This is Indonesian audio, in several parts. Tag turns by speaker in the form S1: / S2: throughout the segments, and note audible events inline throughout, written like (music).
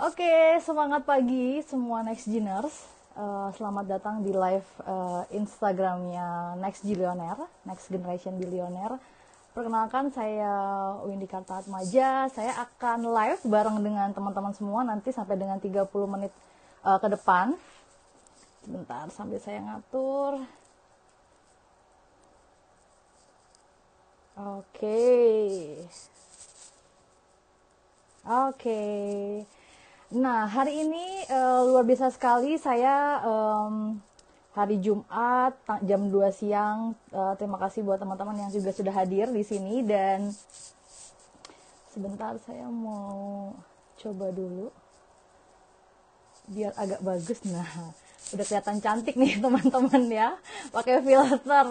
S1: Oke, semangat pagi semua Next Geners. Uh, selamat datang di live uh, Instagramnya Next Billionaire, Next Generation Billionaire. Perkenalkan saya Windy Kartatmaja. Saya akan live bareng dengan teman-teman semua nanti sampai dengan 30 menit uh, ke depan. Sebentar sambil saya ngatur. Oke. Okay. Oke. Okay. Nah, hari ini uh, luar biasa sekali saya um, hari Jumat jam 2 siang. Uh, terima kasih buat teman-teman yang juga sudah hadir di sini dan sebentar saya mau coba dulu biar agak bagus. Nah, udah kelihatan cantik nih (laughs) teman-teman ya. Pakai filter.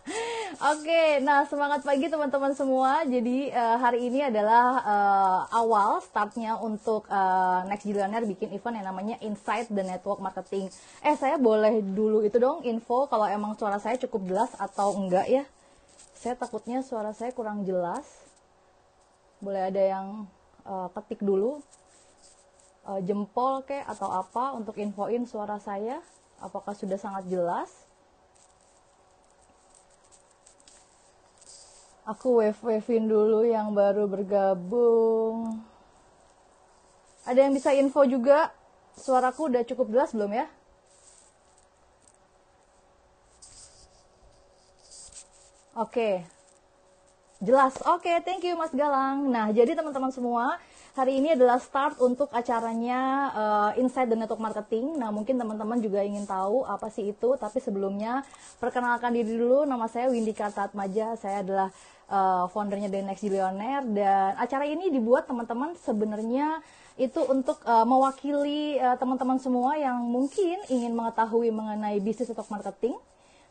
S1: (laughs) Oke nah semangat pagi teman-teman semua. Jadi uh, hari ini adalah uh, awal startnya untuk uh, next Billionaire bikin event yang namanya Inside the Network Marketing. Eh saya boleh dulu itu dong info kalau emang suara saya cukup jelas atau enggak ya? Saya takutnya suara saya kurang jelas. Boleh ada yang uh, ketik dulu uh, jempol kek atau apa untuk infoin suara saya? Apakah sudah sangat jelas? Aku wave wavein dulu yang baru bergabung. Ada yang bisa info juga? Suaraku udah cukup jelas belum ya? Oke, jelas. Oke, thank you Mas Galang. Nah, jadi teman-teman semua, hari ini adalah start untuk acaranya uh, Inside the Network Marketing. Nah, mungkin teman-teman juga ingin tahu apa sih itu, tapi sebelumnya perkenalkan diri dulu. Nama saya Windy Kartatmaja. Saya adalah uh, foundernya The Next Billionaire dan acara ini dibuat teman-teman sebenarnya itu untuk uh, mewakili teman-teman uh, semua yang mungkin ingin mengetahui mengenai bisnis network marketing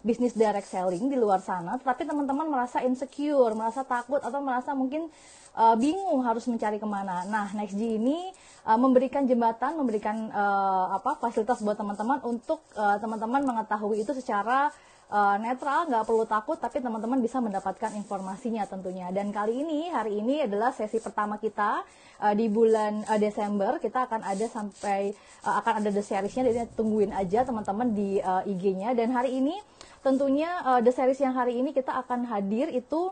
S1: bisnis direct selling di luar sana, tetapi teman-teman merasa insecure, merasa takut atau merasa mungkin uh, bingung harus mencari ke mana. Nah, NextG ini uh, memberikan jembatan, memberikan uh, apa fasilitas buat teman-teman untuk uh, teman-teman mengetahui itu secara uh, netral, nggak perlu takut, tapi teman-teman bisa mendapatkan informasinya tentunya. Dan kali ini, hari ini adalah sesi pertama kita di bulan Desember. Kita akan ada sampai akan ada the seriesnya, jadi tungguin aja teman-teman di IG-nya. Dan hari ini tentunya uh, the series yang hari ini kita akan hadir itu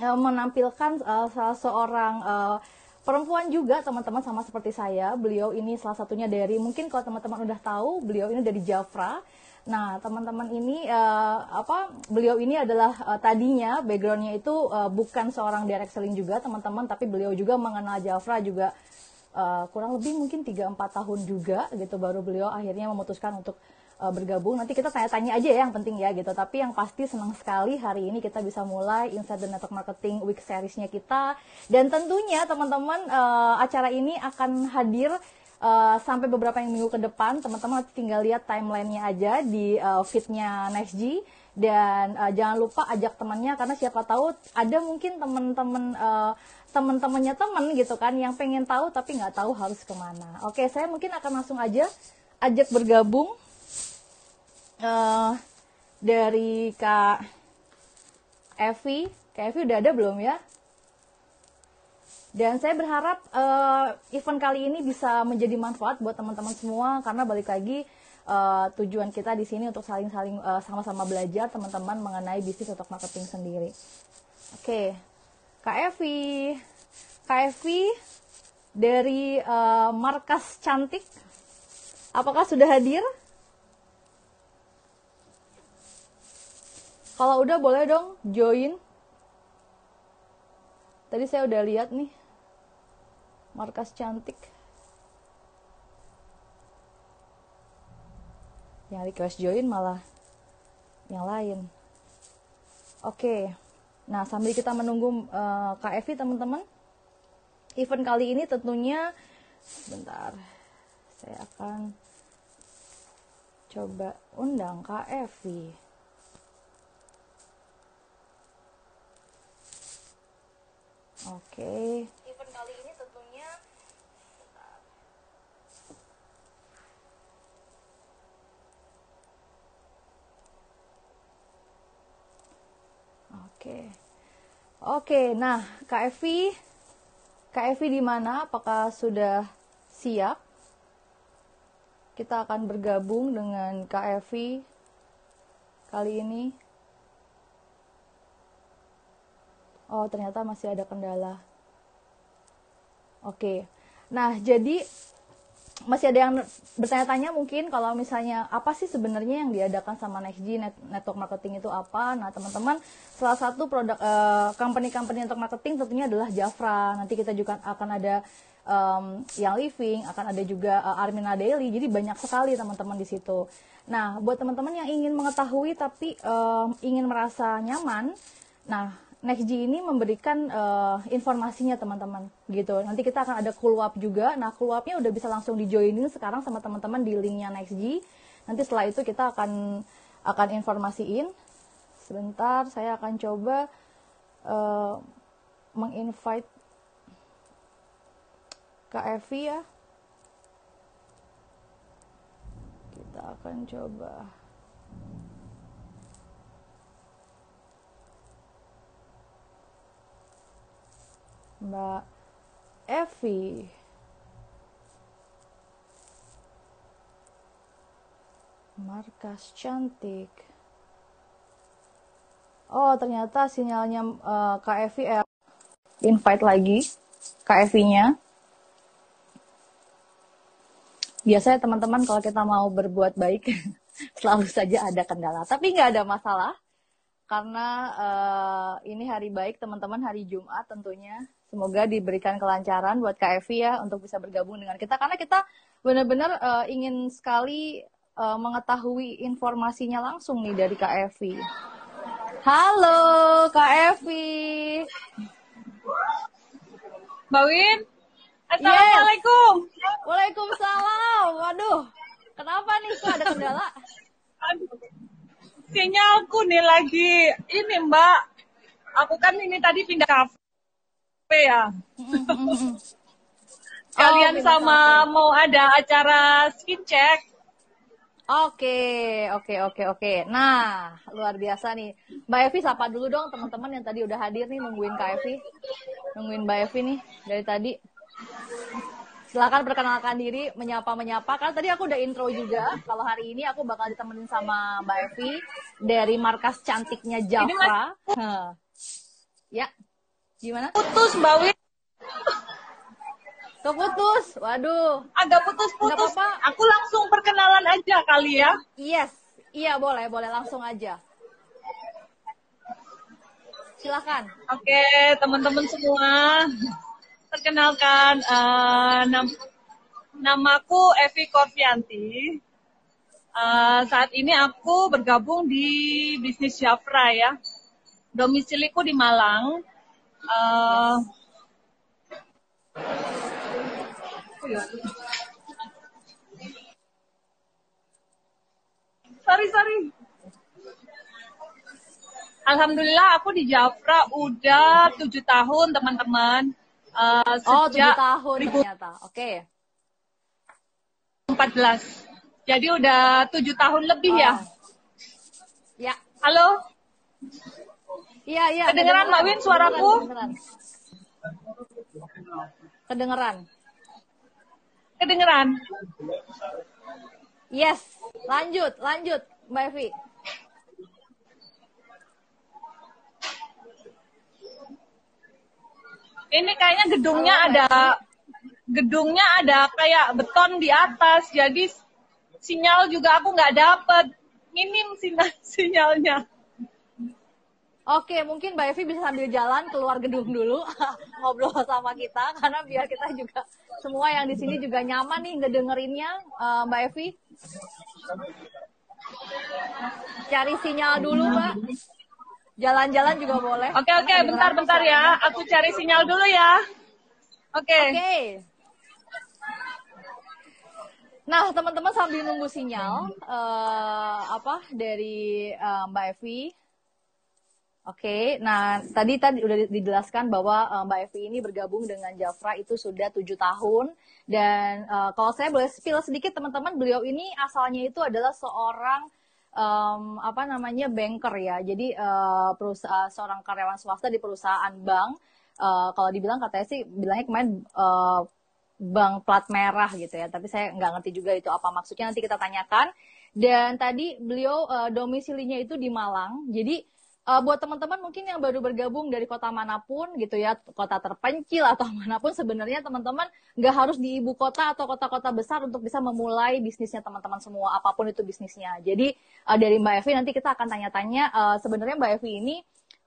S1: uh, menampilkan uh, salah seorang uh, perempuan juga teman-teman sama seperti saya. Beliau ini salah satunya dari mungkin kalau teman-teman udah tahu beliau ini dari Jafra. Nah, teman-teman ini uh, apa beliau ini adalah uh, tadinya backgroundnya itu uh, bukan seorang direct selling juga teman-teman, tapi beliau juga mengenal Jafra juga uh, kurang lebih mungkin 3-4 tahun juga gitu baru beliau akhirnya memutuskan untuk uh, bergabung. Nanti kita tanya-tanya aja ya yang penting ya gitu. Tapi yang pasti senang sekali hari ini kita bisa mulai Inside the Network Marketing Week seriesnya kita. Dan tentunya teman-teman uh, acara ini akan hadir uh, sampai beberapa yang minggu ke depan. Teman-teman tinggal lihat timelinenya aja di uh, feednya NextG. Dan uh, jangan lupa ajak temannya karena siapa tahu ada mungkin teman-teman teman-temannya teman gitu kan yang pengen tahu tapi nggak tahu harus ke mana. Oke, saya mungkin akan langsung aja ajak bergabung uh, dari Kak Evi. Kak Evi udah ada belum ya? Dan saya berharap uh, event kali ini bisa menjadi manfaat buat teman-teman semua karena balik lagi uh, tujuan kita di sini untuk saling-saling uh, sama-sama belajar teman-teman mengenai bisnis untuk marketing sendiri. Oke, okay. Kak Evi, Kak Evi dari uh, Markas Cantik, apakah sudah hadir? Kalau udah boleh dong join. Tadi saya udah lihat nih. Markas cantik. Yang request join malah yang lain. Oke. Nah, sambil kita menunggu uh, teman-teman. Event kali ini tentunya sebentar. Saya akan coba undang Kak Oke. Event kali ini tentunya Oke. Oke, nah Kak Evi Kak Evi di mana? Apakah sudah siap. Kita akan bergabung dengan Kak Evi kali ini. Oh, ternyata masih ada kendala. Oke. Nah, jadi masih ada yang bertanya-tanya mungkin kalau misalnya apa sih sebenarnya yang diadakan sama NextG net, network marketing itu apa? Nah teman-teman salah satu produk uh, company-company network marketing tentunya adalah Jafra. Nanti kita juga akan ada um, yang living, akan ada juga uh, Armina Daily. Jadi banyak sekali teman-teman di situ. Nah buat teman-teman yang ingin mengetahui tapi um, ingin merasa nyaman, nah NextG ini memberikan uh, informasinya teman-teman gitu. Nanti kita akan ada cool up juga. Nah cool upnya udah bisa langsung di joinin sekarang sama teman-teman di linknya NextG. Nanti setelah itu kita akan akan informasiin. Sebentar, saya akan coba uh, menginvite Kak Evi ya. Kita akan coba. Mbak Evi. Markas cantik. Oh, ternyata sinyalnya uh, Kak Evi eh, invite lagi Kak Evi-nya. Biasanya teman-teman kalau kita mau berbuat baik (laughs) selalu saja ada kendala, tapi nggak ada masalah karena uh, ini hari baik teman-teman hari Jumat tentunya semoga diberikan kelancaran buat Kak Evi ya untuk bisa bergabung dengan kita karena kita benar-benar uh, ingin sekali uh, mengetahui informasinya langsung nih dari Kak Evi. Halo Kak Evi.
S2: Mbak Win. Assalamualaikum.
S1: Yes. Waalaikumsalam. Waduh. Kenapa nih kok ada kendala?
S2: sinyalku nih lagi ini Mbak. Aku kan ini tadi pindah kafe ya. Kalian oh, sama mau ada acara skin check.
S1: Oke, oke, oke, oke. Nah, luar biasa nih. Mbak Evi sapa dulu dong teman-teman yang tadi udah hadir nih nungguin Kak Evi. Nungguin Mbak Evi nih dari tadi. Silahkan perkenalkan diri, menyapa-menyapa. Kan tadi aku udah intro juga. Kalau hari ini aku bakal ditemenin sama Mbak Evi dari markas cantiknya Jafra. Ya, gimana?
S2: Putus Mbak Wi.
S1: Keputus, waduh.
S2: Agak putus-putus. apa Aku langsung perkenalan aja kali ya.
S1: Yes, iya boleh, boleh langsung aja. Silakan.
S2: Oke, teman-teman semua perkenalkan uh, nam namaku Evi Korvianti. Uh, saat ini aku bergabung di bisnis Jafra ya. Domisiliku di Malang. Uh, sorry sorry. Alhamdulillah aku di Jafra udah tujuh tahun teman-teman.
S1: Uh, oh, tujuh tahun ternyata. Oke.
S2: Okay. 14. Jadi udah tujuh tahun lebih oh.
S1: ya? Ya.
S2: Halo?
S1: Iya, iya.
S2: Kedengeran Mbak Win suaraku?
S1: Kedengeran. Kedengeran.
S2: Kedengeran.
S1: Yes. Lanjut, lanjut Mbak Evi.
S2: ini kayaknya gedungnya oh, ada gedungnya ada kayak beton di atas jadi sinyal juga aku nggak dapet minim sinyal (laughs) sinyalnya
S1: Oke, mungkin Mbak Evi bisa sambil jalan keluar gedung dulu (laughs) ngobrol sama kita karena biar kita juga semua yang di sini juga nyaman nih ngedengerinnya uh, Mbak Evi. Cari sinyal dulu, Mbak. Jalan-jalan juga boleh.
S2: Oke, oke, okay. bentar-bentar ya. Aku cari sinyal dulu ya. Oke. Okay.
S1: Oke. Okay. Nah, teman-teman sambil nunggu sinyal uh, apa dari uh, Mbak Evi. Oke, nah tadi tadi udah dijelaskan bahwa uh, Mbak Evi ini bergabung dengan Jafra itu sudah tujuh tahun dan uh, kalau saya boleh spill sedikit teman-teman, beliau ini asalnya itu adalah seorang um, apa namanya banker ya. Jadi uh, perusahaan seorang karyawan swasta di perusahaan bank. Uh, kalau dibilang katanya sih bilangnya kemarin uh, bank plat merah gitu ya. Tapi saya nggak ngerti juga itu apa maksudnya. Nanti kita tanyakan. Dan tadi beliau uh, domisilinya itu di Malang. Jadi uh, buat teman-teman mungkin yang baru bergabung dari kota mana pun gitu ya, kota terpencil atau (laughs) mana pun sebenarnya teman-teman nggak harus di ibu kota atau kota-kota besar untuk bisa memulai bisnisnya teman-teman semua apa pun itu bisnisnya. Jadi uh, dari Mbak Evi nanti kita akan tanya-tanya uh, sebenarnya Mbak Evi ini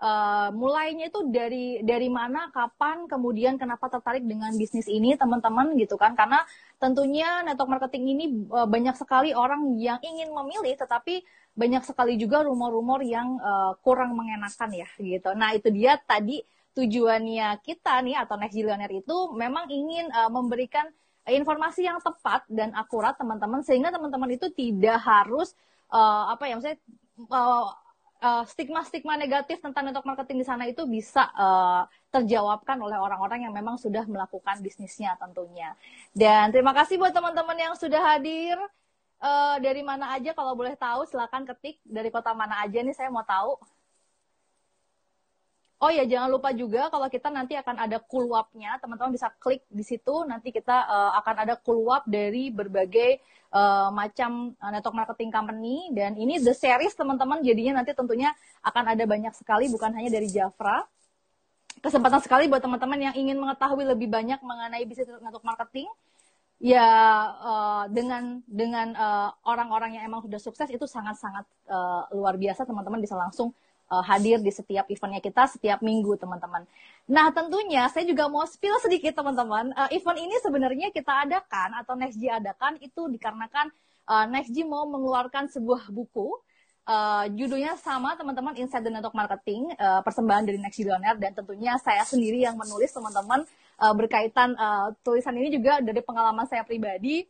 S1: uh, mulainya itu dari dari mana, kapan, kemudian kenapa tertarik dengan bisnis ini teman-teman gitu kan? Karena tentunya network marketing ini uh, banyak sekali orang yang ingin memilih, tetapi banyak sekali juga rumor-rumor yang uh, kurang mengenakan ya gitu. Nah itu dia tadi tujuannya kita nih atau Next Billionaire itu memang ingin uh, memberikan informasi yang tepat dan akurat teman-teman sehingga teman-teman itu tidak harus uh, apa ya maksudnya uh, uh, stigma-stigma negatif tentang network marketing di sana itu bisa uh, terjawabkan oleh orang-orang yang memang sudah melakukan bisnisnya tentunya. Dan terima kasih buat teman-teman yang sudah hadir. Uh, dari mana aja kalau boleh tahu silakan ketik dari kota mana aja nih saya mau tahu. Oh ya, jangan lupa juga kalau kita nanti akan ada kulwapnya, teman-teman bisa klik di situ. Nanti kita uh, akan ada kulwap dari berbagai uh, macam network marketing company. Dan ini the series teman-teman, jadinya nanti tentunya akan ada banyak sekali, bukan hanya dari Jafra. Kesempatan sekali buat teman-teman yang ingin mengetahui lebih banyak mengenai bisnis network marketing. Ya uh, dengan dengan orang-orang uh, yang emang sudah sukses itu sangat-sangat uh, luar biasa teman-teman bisa langsung uh, hadir di setiap eventnya kita setiap minggu teman-teman. Nah tentunya saya juga mau spill sedikit teman-teman. Uh, event ini sebenarnya kita adakan atau NextG adakan itu dikarenakan uh, NextG mau mengeluarkan sebuah buku. Uh, judulnya sama teman-teman Inside the Network Marketing uh, persembahan dari Next Billionaire dan tentunya saya sendiri yang menulis teman-teman uh, berkaitan uh, tulisan ini juga dari pengalaman saya pribadi.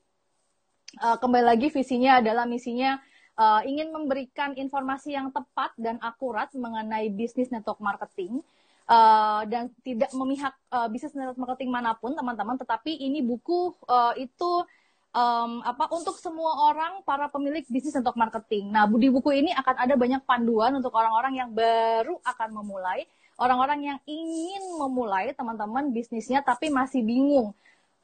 S1: Uh, kembali lagi visinya adalah misinya uh, ingin memberikan informasi yang tepat dan akurat mengenai bisnis network marketing. Uh, dan tidak memihak uh, bisnis network marketing mana pun teman-teman. Tetapi ini buku uh, itu um, apa untuk semua orang para pemilik bisnis network marketing. Nah, di buku ini akan ada banyak panduan untuk orang-orang yang baru akan memulai, orang-orang yang ingin memulai teman-teman bisnisnya tapi masih bingung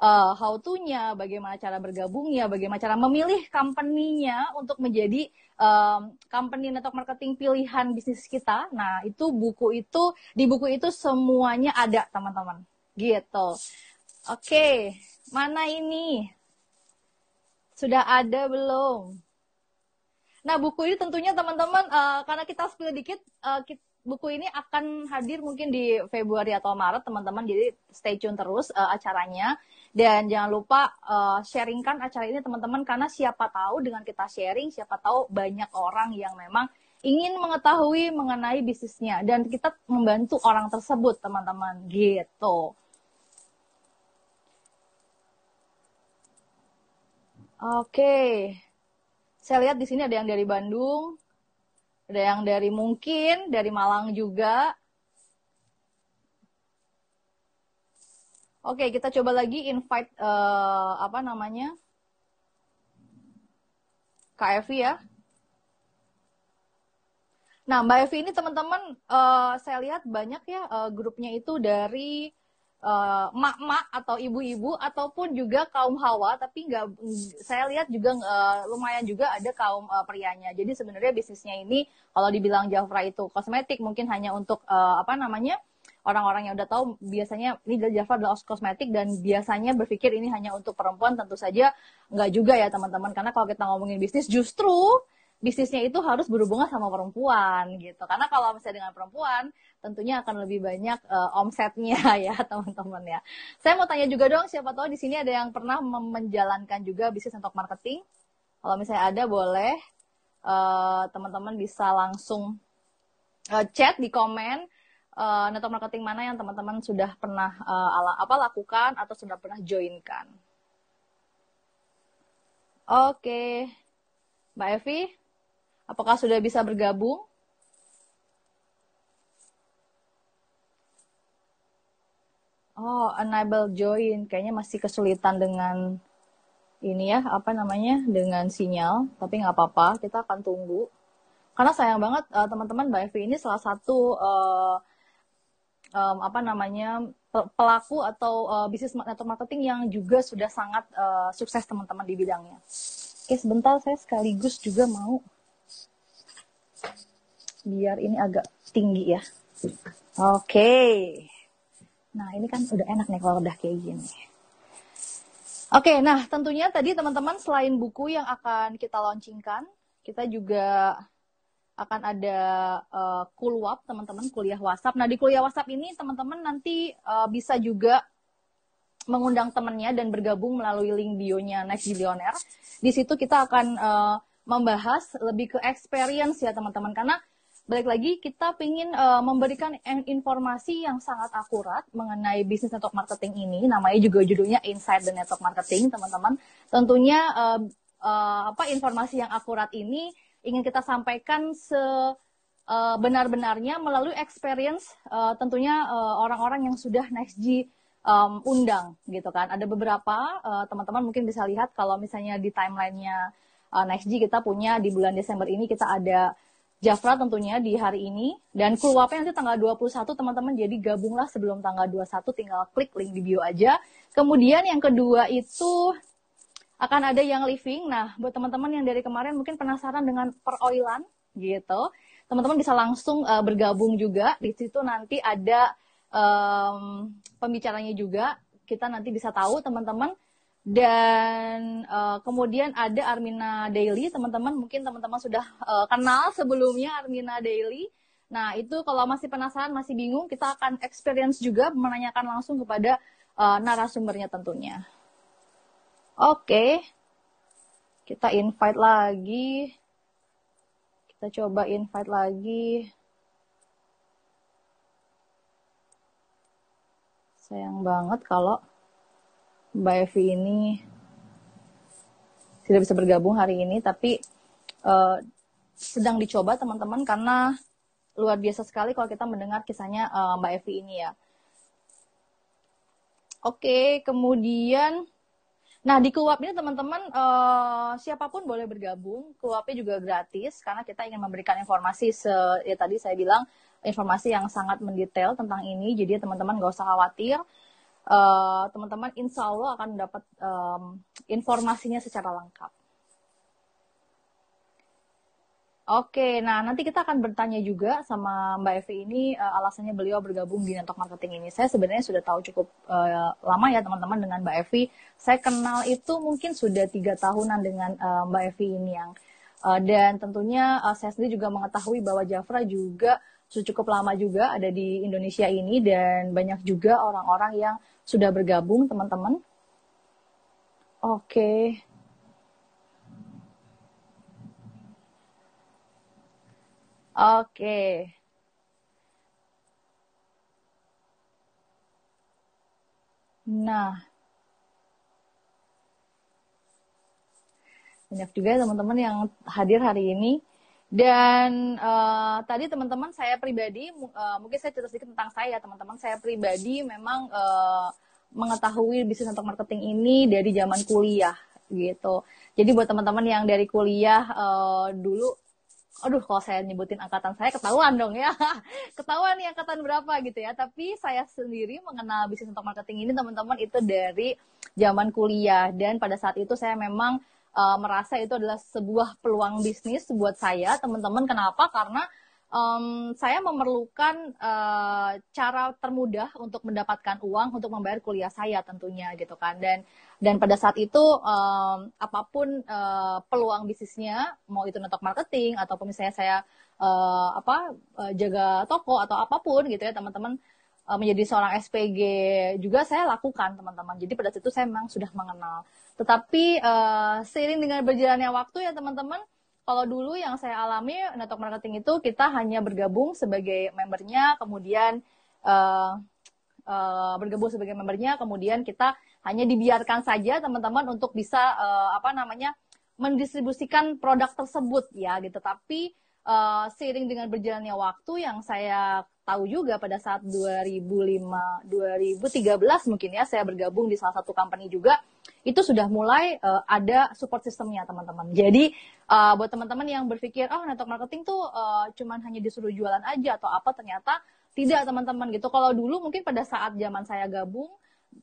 S1: uh, how to-nya, bagaimana cara bergabungnya, bagaimana cara memilih company-nya untuk menjadi um, company network marketing pilihan bisnis kita. Nah, itu buku itu di buku itu semuanya ada, teman-teman. Gitu. Oke, okay. mana ini? Sudah ada belum? Nah, buku ini tentunya teman-teman uh, karena kita spill dikit uh, kita, buku ini akan hadir mungkin di Februari atau Maret teman-teman. Jadi stay tune terus uh, acaranya. Dan jangan lupa uh, sharingkan acara ini teman-teman karena siapa tahu dengan kita sharing, siapa tahu banyak orang yang memang ingin mengetahui mengenai bisnisnya. Dan kita membantu orang tersebut teman-teman. Gitu. Oke. Saya lihat di sini ada yang dari Bandung, ada yang dari mungkin dari Malang juga. Oke, kita coba lagi invite uh, apa namanya? Kak Evi ya. Nah, Mbak Evi ini teman-teman uh, saya lihat banyak ya uh, grupnya itu dari mak-mak uh, atau ibu-ibu ataupun juga kaum hawa, tapi nggak saya lihat juga uh, lumayan juga ada kaum uh, prianya. Jadi sebenarnya bisnisnya ini kalau dibilang Jafra itu kosmetik mungkin hanya untuk uh, apa namanya? orang-orang yang udah tahu biasanya ini Java adalah kosmetik dan biasanya berpikir ini hanya untuk perempuan tentu saja nggak juga ya teman-teman karena kalau kita ngomongin bisnis justru bisnisnya itu harus berhubungan sama perempuan gitu. Karena kalau misalnya dengan perempuan tentunya akan lebih banyak uh, omsetnya (laughs) ya teman-teman ya. Saya mau tanya juga dong siapa tahu di sini ada yang pernah menjalankan juga bisnis untuk marketing? Kalau misalnya ada boleh uh, teman-teman bisa langsung uh, chat di komen uh, network marketing mana yang teman-teman sudah pernah uh, ala, apa lakukan atau sudah pernah joinkan. Oke, Mbak Evi, apakah sudah bisa bergabung? Oh, enable join, kayaknya masih kesulitan dengan ini ya, apa namanya, dengan sinyal. Tapi nggak apa-apa, kita akan tunggu. Karena sayang banget uh, teman-teman Mbak Evi ini salah satu uh, um, apa namanya pelaku atau uh, bisnis network marketing yang juga sudah sangat uh, sukses teman-teman di bidangnya. Oke, sebentar saya sekaligus juga mau biar ini agak tinggi ya. Oke. Nah, ini kan udah enak nih kalau udah kayak gini. Oke, nah tentunya tadi teman-teman selain buku yang akan kita launchingkan, kita juga akan ada uh, kulwap teman-teman kuliah WhatsApp. Nah di kuliah WhatsApp ini teman-teman nanti uh, bisa juga mengundang temannya dan bergabung melalui link bionya Next Billionaire. Di situ kita akan uh, membahas lebih ke experience ya teman-teman karena balik lagi kita ingin uh, memberikan informasi yang sangat akurat mengenai bisnis network marketing ini. Namanya juga judulnya Inside the Network Marketing teman-teman. Tentunya uh, uh, apa informasi yang akurat ini ingin kita sampaikan se uh, benar-benarnya melalui experience uh, tentunya orang-orang uh, yang sudah next G um, undang gitu kan. Ada beberapa teman-teman uh, mungkin bisa lihat kalau misalnya di timelinenya uh, next G kita punya di bulan Desember ini kita ada Jafra tentunya di hari ini dan keluarnya nanti tanggal 21 teman-teman jadi gabunglah sebelum tanggal 21 tinggal klik link di bio aja. Kemudian yang kedua itu akan ada yang living. Nah, buat teman-teman yang dari kemarin mungkin penasaran dengan peroilan gitu. Teman-teman bisa langsung uh, bergabung juga. Di situ nanti ada um, pembicaranya juga. Kita nanti bisa tahu teman-teman dan uh, kemudian ada Armina Daily, teman-teman mungkin teman-teman sudah uh, kenal sebelumnya Armina Daily. Nah itu kalau masih penasaran, masih bingung, kita akan experience juga menanyakan langsung kepada uh, narasumbernya tentunya. Oke, kita invite lagi. Kita coba invite lagi. Sayang banget kalau Mbak Evi ini tidak bisa bergabung hari ini, tapi uh, sedang dicoba teman-teman karena luar biasa sekali kalau kita mendengar kisahnya uh, Mbak Evi ini ya. Oke, kemudian, nah di Kuap ini teman-teman uh, siapa pun boleh bergabung. Kuapnya juga gratis karena kita ingin memberikan informasi se ya tadi saya bilang informasi yang sangat mendetail tentang ini. Jadi teman-teman nggak usah khawatir teman-teman uh, insya Allah akan dapat um, informasinya secara lengkap. Oke, nah nanti kita akan bertanya juga sama Mbak Evi ini uh, alasannya beliau bergabung di network marketing ini. Saya sebenarnya sudah tahu cukup uh, lama ya teman-teman dengan Mbak Evi. Saya kenal itu mungkin sudah tiga tahunan dengan uh, Mbak Evi ini yang uh, dan tentunya uh, saya sendiri juga mengetahui bahwa Jafra juga sudah cukup lama juga ada di Indonesia ini dan banyak juga orang-orang yang sudah bergabung teman-teman? Oke. Oke. Nah. Banyak juga teman-teman yang hadir hari ini. Dan uh, tadi teman-teman saya pribadi, uh, mungkin saya cerita sedikit tentang saya, teman-teman saya pribadi memang uh, mengetahui bisnis network marketing ini dari zaman kuliah gitu. Jadi buat teman-teman yang dari kuliah uh, dulu, aduh kalau saya nyebutin angkatan saya ketahuan dong ya, (laughs) ketahuan nih angkatan berapa gitu ya. Tapi saya sendiri mengenal bisnis network marketing ini teman-teman itu dari zaman kuliah dan pada saat itu saya memang uh, merasa itu adalah sebuah peluang bisnis buat saya, teman-teman. Kenapa? Karena um, saya memerlukan uh, cara termudah untuk mendapatkan uang untuk membayar kuliah saya tentunya gitu kan. Dan dan pada saat itu um, apa pun uh, peluang bisnisnya, mau itu network marketing ataupun misalnya saya uh, apa uh, jaga toko atau apa pun gitu ya teman-teman menjadi seorang SPG juga saya lakukan teman-teman. Jadi pada saat itu saya memang sudah mengenal tetapi uh, seiring dengan berjalannya waktu ya teman-teman, kalau dulu yang saya alami network marketing itu kita hanya bergabung sebagai membernya, kemudian uh, uh, bergabung sebagai membernya, kemudian kita hanya dibiarkan saja teman-teman untuk bisa uh, apa namanya mendistribusikan produk tersebut ya gitu. Tapi uh, seiring dengan berjalannya waktu yang saya tahu juga pada saat 2005 2013 mungkin ya saya bergabung di salah satu company juga itu sudah mulai uh, ada support sistemnya teman-teman. Jadi uh, buat teman-teman yang berpikir oh network marketing tuh uh, cuman hanya disuruh jualan aja atau apa ternyata Tidak teman-teman gitu. Kalau dulu mungkin pada saat zaman saya gabung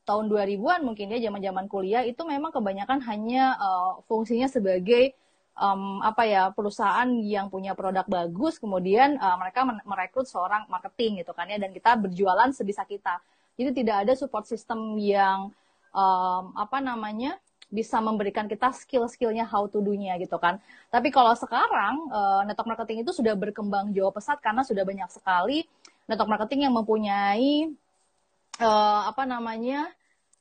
S1: tahun 2000-an mungkin ya zaman-zaman kuliah itu memang kebanyakan hanya uh, fungsinya sebagai um, apa ya perusahaan yang punya produk bagus kemudian uh, mereka merekrut seorang marketing gitu kan ya dan kita berjualan sebisa kita. Jadi tidak ada support system yang um, apa namanya bisa memberikan kita skill-skillnya how to do-nya gitu kan. Tapi kalau sekarang uh, network marketing itu sudah berkembang jauh pesat karena sudah banyak sekali network marketing yang mempunyai uh, apa namanya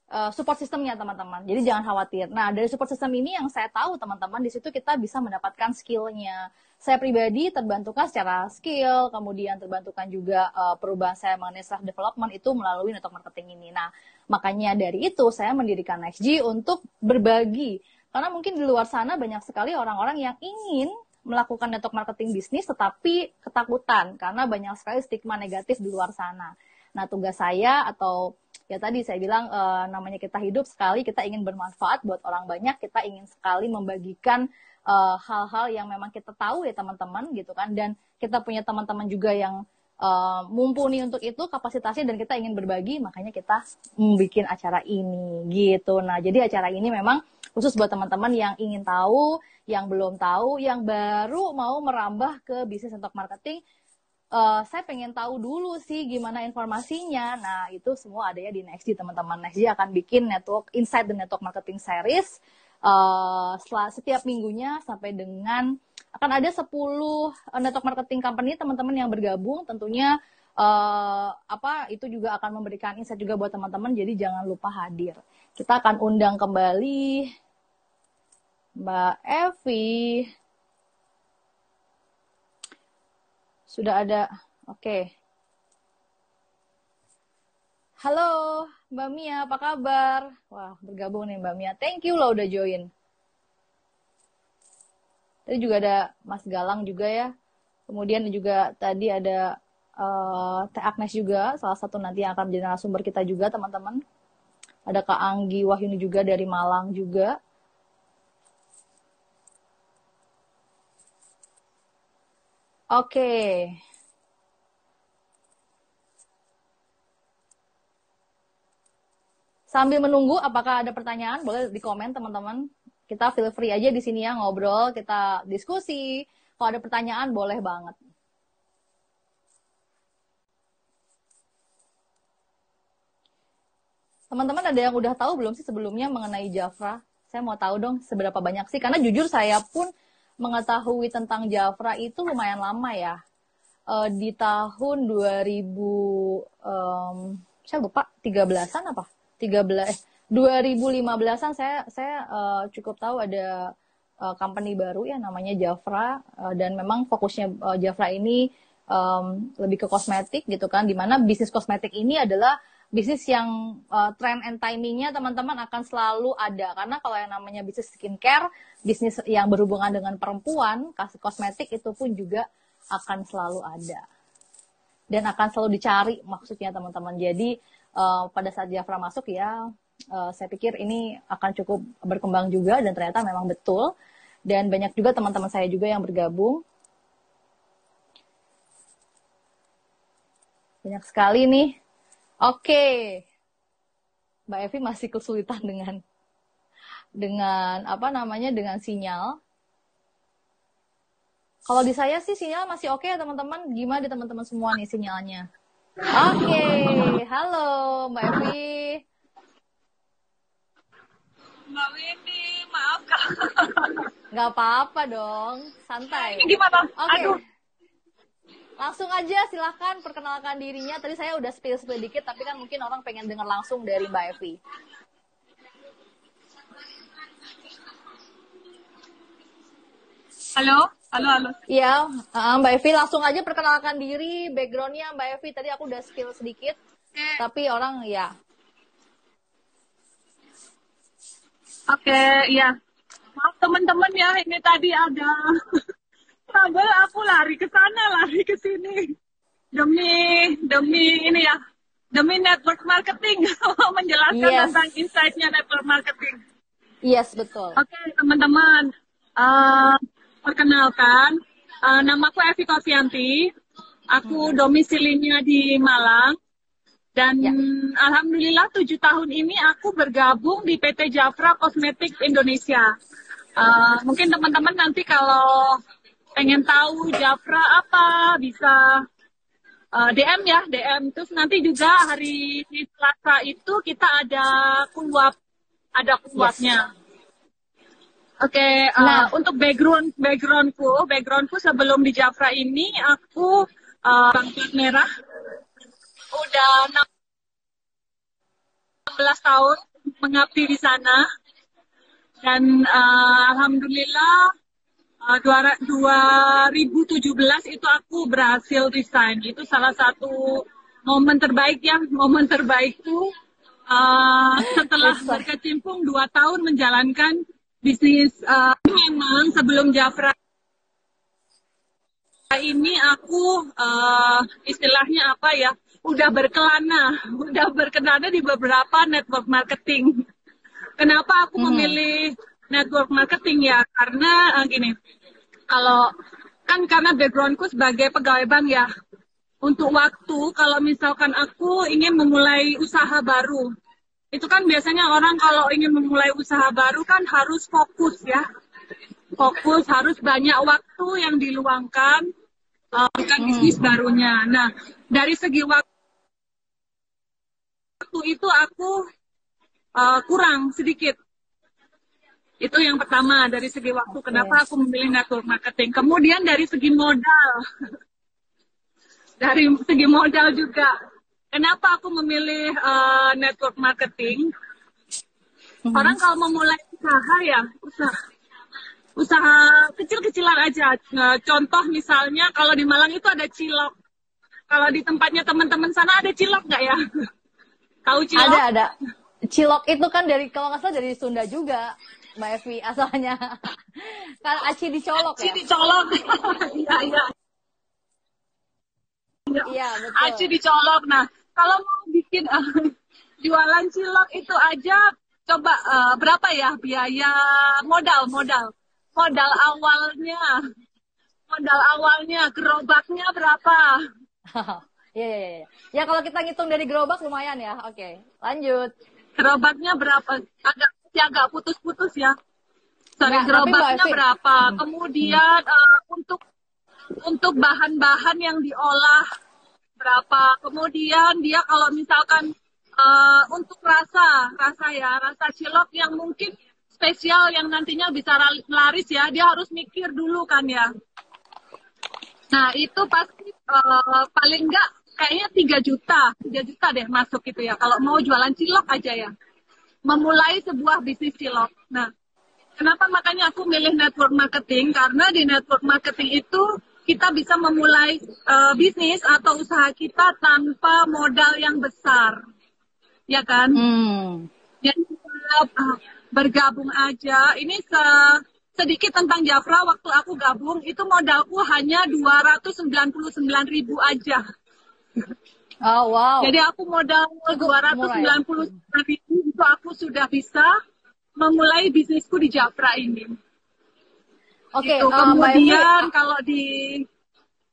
S1: uh, support sistemnya teman-teman. Jadi jangan khawatir. Nah dari support system ini yang saya tahu teman-teman di situ kita bisa mendapatkan skillnya. Saya pribadi terbantukan secara skill, kemudian terbantukan juga uh, perubahan saya mengenai self development itu melalui network marketing ini. Nah makanya dari itu saya mendirikan NextG untuk berbagi. Karena mungkin di luar sana banyak sekali orang-orang yang ingin melakukan network marketing bisnis tetapi ketakutan karena banyak sekali stigma negatif di luar sana. Nah, tugas saya atau ya tadi saya bilang e, namanya kita hidup sekali kita ingin bermanfaat buat orang banyak, kita ingin sekali membagikan eh, hal-hal uh, yang memang kita tahu ya teman-teman gitu kan dan kita punya teman-teman juga yang uh, mumpuni untuk itu kapasitasnya dan kita ingin berbagi makanya kita membuat acara ini gitu. Nah, jadi acara ini memang khusus buat teman-teman yang ingin tahu, yang belum tahu, yang baru mau merambah ke bisnis network marketing. Uh, saya pengen tahu dulu sih gimana informasinya. Nah, itu semua ada ya di Nextg, teman-teman. Nextg akan bikin network Inside the Network Marketing Series uh, setiap minggunya sampai dengan akan ada 10 network marketing company teman-teman yang bergabung tentunya uh, apa itu juga akan memberikan insight juga buat teman-teman jadi jangan lupa hadir. Kita akan undang kembali Mbak Evi. Sudah ada. Oke. Okay. Halo, Mbak Mia, apa kabar? Wah, bergabung nih Mbak Mia. Thank you loh udah join. Tadi juga ada Mas Galang juga ya. Kemudian juga tadi ada uh, Teh Agnes juga, salah satu nanti yang akan menjadi narasumber kita juga, teman-teman. Ada Kak Anggi Wahyuni juga dari Malang juga. Oke. Sambil menunggu, apakah ada pertanyaan? Boleh di komen teman-teman. Kita feel free aja di sini ya ngobrol, kita diskusi. Kalau ada pertanyaan, boleh banget. Teman-teman ada yang udah tahu belum sih sebelumnya mengenai Jafra? Saya mau tahu dong seberapa banyak sih, karena jujur saya pun mengetahui tentang Jafra itu lumayan lama ya. Uh, di tahun 2000 um, saya lupa 13-an apa? 13 eh 2015-an saya saya uh, cukup tahu ada uh, company baru ya namanya Jafra uh, dan memang fokusnya uh, Jafra ini um, lebih ke kosmetik gitu kan di mana bisnis kosmetik ini adalah bisnis yang uh, trend and timingnya teman-teman akan selalu ada. Karena kalau yang namanya bisnis skincare bisnis yang berhubungan dengan perempuan kasih kosmetik itu pun juga akan selalu ada. Dan akan selalu dicari maksudnya teman-teman. Jadi uh, pada saat Jafra masuk ya uh, saya pikir ini akan cukup berkembang juga dan ternyata memang betul. Dan banyak juga teman-teman saya juga yang bergabung. Banyak sekali nih Oke. Mbak Evi masih kesulitan dengan dengan apa namanya dengan sinyal. Kalau di saya sih sinyal masih oke ya teman-teman. Gimana di teman-teman semua nih sinyalnya? Oke, halo Mbak Evi.
S2: Mbak Windy, maaf kak.
S1: Gak apa-apa dong, santai.
S2: Ini gimana?
S1: Oke. Okay.
S2: Aduh.
S1: Langsung aja silahkan perkenalkan dirinya. Tadi saya udah spill-spill dikit, tapi kan mungkin orang pengen dengar langsung dari Mbak Evi.
S2: Halo, halo, halo.
S1: Iya, uh, Mbak Evi langsung aja perkenalkan diri, backgroundnya Mbak Evi. Tadi aku udah spill sedikit, eh. tapi orang ya.
S2: Oke, okay, iya. Maaf teman-teman ya, ini tadi ada (laughs) trouble aku lari ke sana lari ke sini demi demi ini ya demi network marketing (laughs) menjelaskan yes. tentang insight-nya network marketing.
S1: Yes betul.
S2: Oke okay, teman-teman, uh, perkenalkan uh, nama aku Evi Kofianti. Aku domisilinya di Malang. Dan
S1: Ya.
S2: alhamdulillah tujuh tahun ini aku bergabung di PT Jafra Kosmetik Indonesia. Uh, mungkin teman-teman nanti kalau pengen tahu Jafra apa bisa uh, DM ya DM. Terus nanti juga hari Selasa itu kita ada kuap, ada kuapnya. Oke, uh,
S1: Nah.
S2: untuk background backgroundku, backgroundku sebelum di Jafra ini aku uh, pangkat merah udah 16 tahun mengabdi di sana dan uh, alhamdulillah 2017 itu aku berhasil resign. Itu salah satu momen terbaik ya. Momen terbaikku uh, setelah berkecimpung dua tahun menjalankan bisnis uh, memang sebelum Jafra ini aku uh, istilahnya apa ya udah berkelana (laughs) udah berkelana di beberapa network marketing. Kenapa aku
S1: Hmm.
S2: memilih network marketing ya? Karena uh, gini kalau kan karena backgroundku sebagai pegawai bank ya. Untuk waktu kalau misalkan aku ingin memulai usaha baru. Itu kan biasanya orang kalau ingin memulai usaha baru kan harus fokus ya. Fokus harus banyak waktu yang diluangkan uh, bukan bisnis barunya. Nah dari segi waktu itu aku uh, kurang sedikit itu yang pertama dari segi waktu kenapa aku memilih network marketing. Kemudian dari segi modal. (laughs) Dari segi modal juga. Kenapa aku memilih uh, network marketing?
S1: Mhm.
S2: orang kalau memulai usaha ya usaha usaha kecil-kecilan aja. Nah, contoh misalnya kalau di Malang itu ada cilok. Kalau di tempatnya teman-teman sana ada cilok nggak ya? (laughs) Tahu cilok?
S1: Ada ada. Cilok itu kan dari kalau nggak salah dari Sunda juga, Mbak Evi asalnya. (laughs) kan aci dicolok ya.
S2: Aci dicolok (laughs) iya iya
S1: Iya betul.
S2: aci dicolok nah kalau mau bikin eh, (laughs) jualan cilok itu aja coba eh, berapa ya biaya modal modal modal awalnya modal awalnya gerobaknya berapa
S1: Iya iya iya. Ya kalau kita ngitung dari gerobak lumayan ya. Oke, lanjut.
S2: gerobaknya berapa agak masih agak putus-putus ya.
S1: Nah, Mbak
S2: gerobaknya berapa?
S1: Hmm.
S2: kemudian eh, untuk untuk bahan-bahan yang diolah berapa? Kemudian dia kalau misalkan eh, untuk rasa rasa ya rasa cilok yang mungkin spesial yang nantinya bisa laris ya dia harus mikir dulu kan ya. Nah itu pasti eh, paling enggak kayaknya 3 juta 3 juta deh masuk gitu ya. Kalau mau jualan cilok aja ya memulai sebuah bisnis cilok nah Kenapa makanya aku milih network marketing? Karena di network marketing itu kita bisa memulai eh, bisnis atau usaha kita tanpa modal yang besar. Ya kan?
S1: Hmm.
S2: Jadi eh, bergabung aja. Ini se- sedikit tentang Jafra waktu aku gabung itu modalku hanya 299 ribu aja.
S1: Oh wow.
S2: Jadi aku modal
S1: Cukup murah
S2: 299 ribu itu aku sudah bisa memulai bisnisku di Jafra ini.
S1: Oke,
S2: Gitu.
S1: eh.
S2: Kemudian kalau di